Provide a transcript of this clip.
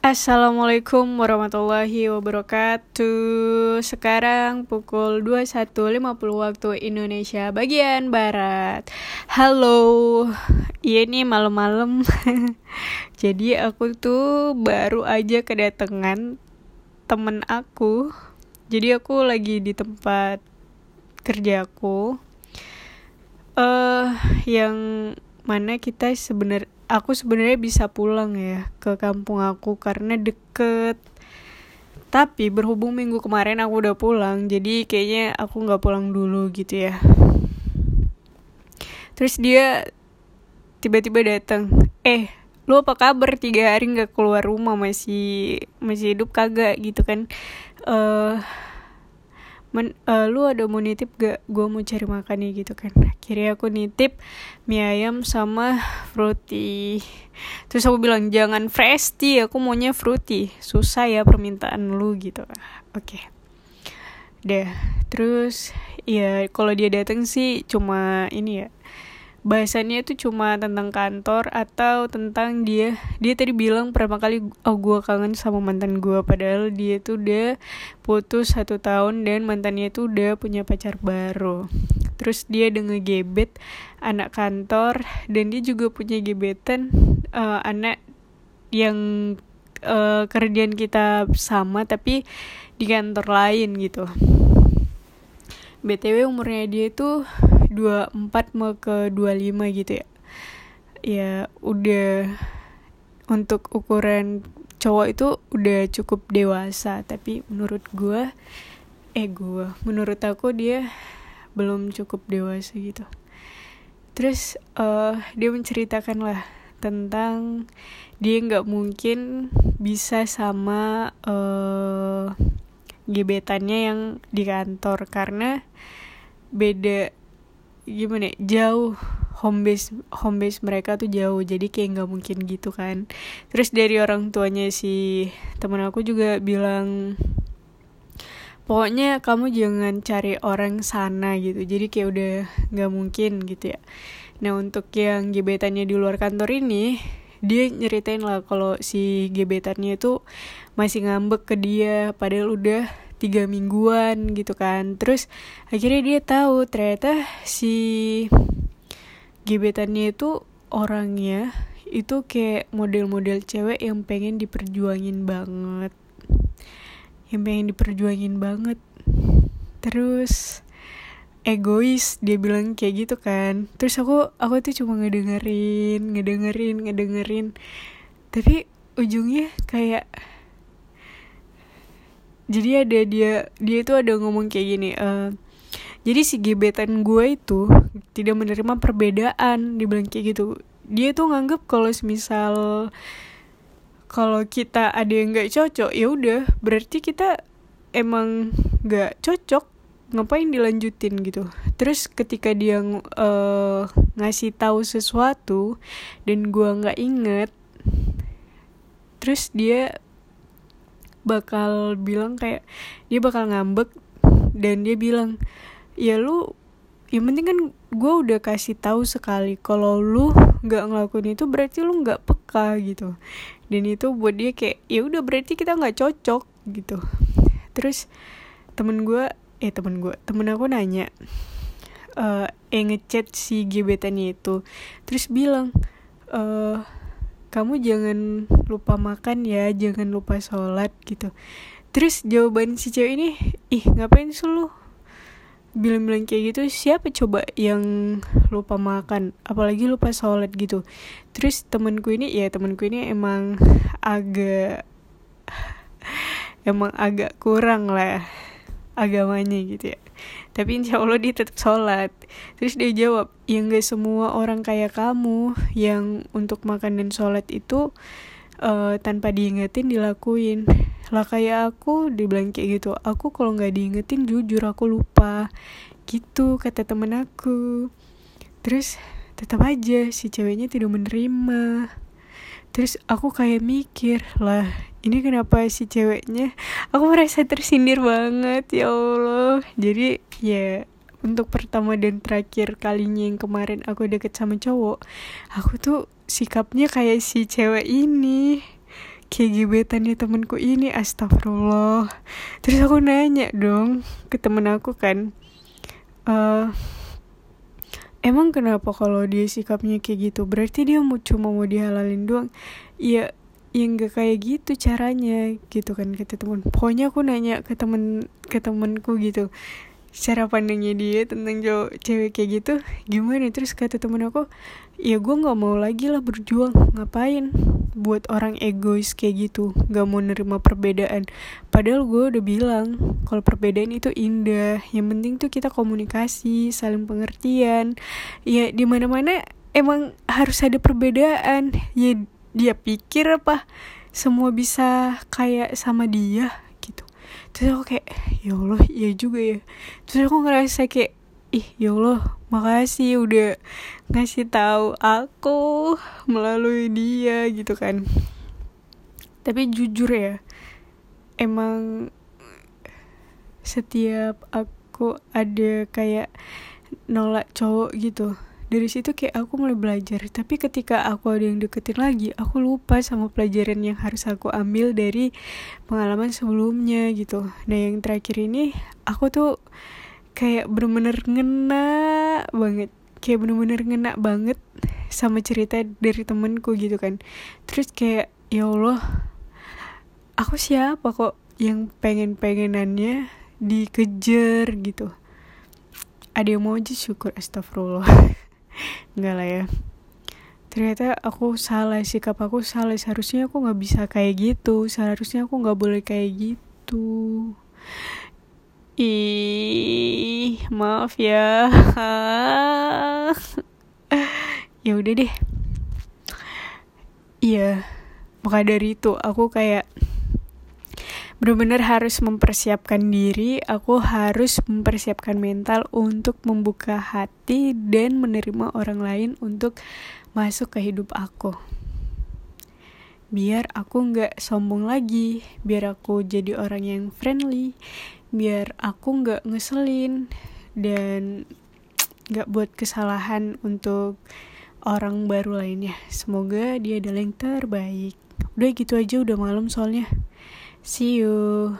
Assalamualaikum warahmatullahi wabarakatuh. Sekarang pukul 21.50 waktu Indonesia bagian Barat. Halo Iya nih malam-malam. Jadi aku tuh baru aja kedatangan temen aku. Jadi aku lagi di tempat kerjaku Eh uh, Yang mana kita sebenarnya aku sebenarnya bisa pulang ya ke kampung aku karena deket. Tapi berhubung minggu kemarin aku udah pulang jadi kayaknya aku nggak pulang dulu gitu ya. Terus dia tiba-tiba datang eh lu apa kabar? Tiga hari nggak keluar rumah masih masih hidup kagak? gitu kan. Eh uh, uh, lu ada mau nitip gak gue mau cari makan nih gitu kan akhirnya aku nitip mie ayam sama fruity. Terus aku bilang jangan fresh aku maunya fruity. Susah ya permintaan lu gitu oke. Okay. deh. Terus ya kalau dia datang sih cuma ini ya bahasannya itu cuma tentang kantor atau tentang dia dia tadi bilang pertama kali oh gue kangen sama mantan gue padahal dia tuh udah putus satu tahun dan mantannya tuh udah punya pacar baru. Terus dia dengan gebet anak kantor dan dia juga punya gebetan uh, anak yang uh, kerjaan kita sama tapi di kantor lain gitu. Btw umurnya dia itu 24 mau ke 25 gitu ya. Ya udah untuk ukuran cowok itu udah cukup dewasa tapi menurut gue eh gue menurut aku dia belum cukup dewasa gitu. Terus uh, dia menceritakan lah tentang dia nggak mungkin bisa sama uh, gebetannya yang di kantor karena beda gimana ya, jauh home base home base mereka tuh jauh jadi kayak nggak mungkin gitu kan. Terus dari orang tuanya si temen aku juga bilang pokoknya kamu jangan cari orang sana gitu jadi kayak udah nggak mungkin gitu ya. Nah untuk yang gebetannya di luar kantor ini dia nyeritain lah kalau si gebetannya itu masih ngambek ke dia padahal udah tiga mingguan gitu kan. Terus akhirnya dia tahu ternyata si gebetannya itu orangnya itu kayak model-model cewek yang pengen diperjuangin banget. Yang pengen diperjuangin banget. Terus egois dia bilang kayak gitu kan. Terus aku aku tuh cuma ngedengerin ngedengerin ngedengerin. Tapi ujungnya kayak jadi ada dia dia itu ada ngomong kayak gini uh, jadi si gebetan gue itu tidak menerima perbedaan dibilang kayak gitu. Dia tuh nganggep kalau misal kalau kita ada yang nggak cocok ya udah berarti kita emang nggak cocok ngapain dilanjutin gitu? Terus ketika dia uh, ngasih tahu sesuatu dan gue nggak inget terus dia bakal bilang kayak dia bakal ngambek dan dia bilang ya lu yang penting kan gue udah kasih tahu sekali kalau lu nggak ngelakuin itu berarti lu nggak peka gitu. Dan itu buat dia kayak ya udah berarti kita nggak cocok gitu. Terus temen gue eh temen gue temen aku nanya uh, eh ngechat si gebetannya itu terus bilang uh, kamu jangan lupa makan ya jangan lupa sholat gitu. Terus jawaban si cewek ini ih ngapain sih lu? Bilang-bilang kayak gitu siapa coba yang lupa makan? Apalagi lupa sholat gitu. Terus temanku ini ya temanku ini emang agak emang agak kurang lah agamanya gitu ya tapi insya Allah dia tetap sholat. Terus dia jawab ya gak semua orang kayak kamu yang untuk makan dan sholat itu uh, tanpa diingetin dilakuin. Lah kayak aku dibilang kayak gitu aku kalau nggak diingetin jujur aku lupa. Gitu kata temen aku. Terus tetap aja si ceweknya tidak menerima. Terus aku kayak mikir lah ini kenapa si ceweknya? Aku merasa tersindir banget ya Allah. Jadi ya untuk pertama dan terakhir kalinya yang kemarin aku deket sama cowok aku tuh sikapnya kayak si cewek ini. Kayak gebetannya temenku ini astagfirullah. Terus aku nanya dong ke temen aku kan uh, emang kenapa kalau dia sikapnya kayak gitu? Berarti dia mau cuma mau dihalalin doang? Ya ya nggak kayak gitu caranya gitu kan kata temen. Pokoknya aku nanya ke temen ke temenku gitu cara pandangnya dia tentang cowok cewek kayak gitu gimana? Terus kata temen aku ya gue nggak mau lagi lah berjuang ngapain buat orang egois kayak gitu nggak mau nerima perbedaan. Padahal gue udah bilang kalau perbedaan itu indah yang penting tuh kita komunikasi saling pengertian. Ya di mana mana emang harus ada perbedaan. Ya dia pikir apa? Semua bisa kayak sama dia terus aku kayak ya Allah ya juga ya. Terus aku ngerasa kayak ih ya Allah makasih udah ngasih tahu aku melalui dia gitu kan. Tapi jujur ya emang setiap aku ada kayak nolak cowok gitu dari situ kayak aku mulai belajar. Tapi ketika aku ada yang deketin lagi aku lupa sama pelajaran yang harus aku ambil dari pengalaman sebelumnya gitu. Nah yang terakhir ini aku tuh kayak bener-bener ngena banget. Kayak bener-bener ngena banget sama cerita dari temenku gitu kan. Terus kayak ya Allah aku siapa kok yang pengen-pengenannya dikejar? gitu. Ada yang mau aja syukur astagfirullah enggak lah ya. Ternyata aku salah sikap aku salah. Seharusnya aku nggak bisa kayak gitu. Seharusnya aku nggak boleh kayak gitu. Ih maaf ya. Ya udah deh. Iya maka dari itu aku kayak benar-benar harus mempersiapkan diri, aku harus mempersiapkan mental untuk membuka hati dan menerima orang lain untuk masuk ke hidup aku. Biar aku nggak sombong lagi, biar aku jadi orang yang friendly, biar aku nggak ngeselin dan nggak buat kesalahan untuk orang baru lainnya. Semoga dia adalah yang terbaik. Udah gitu aja udah malam soalnya. See you.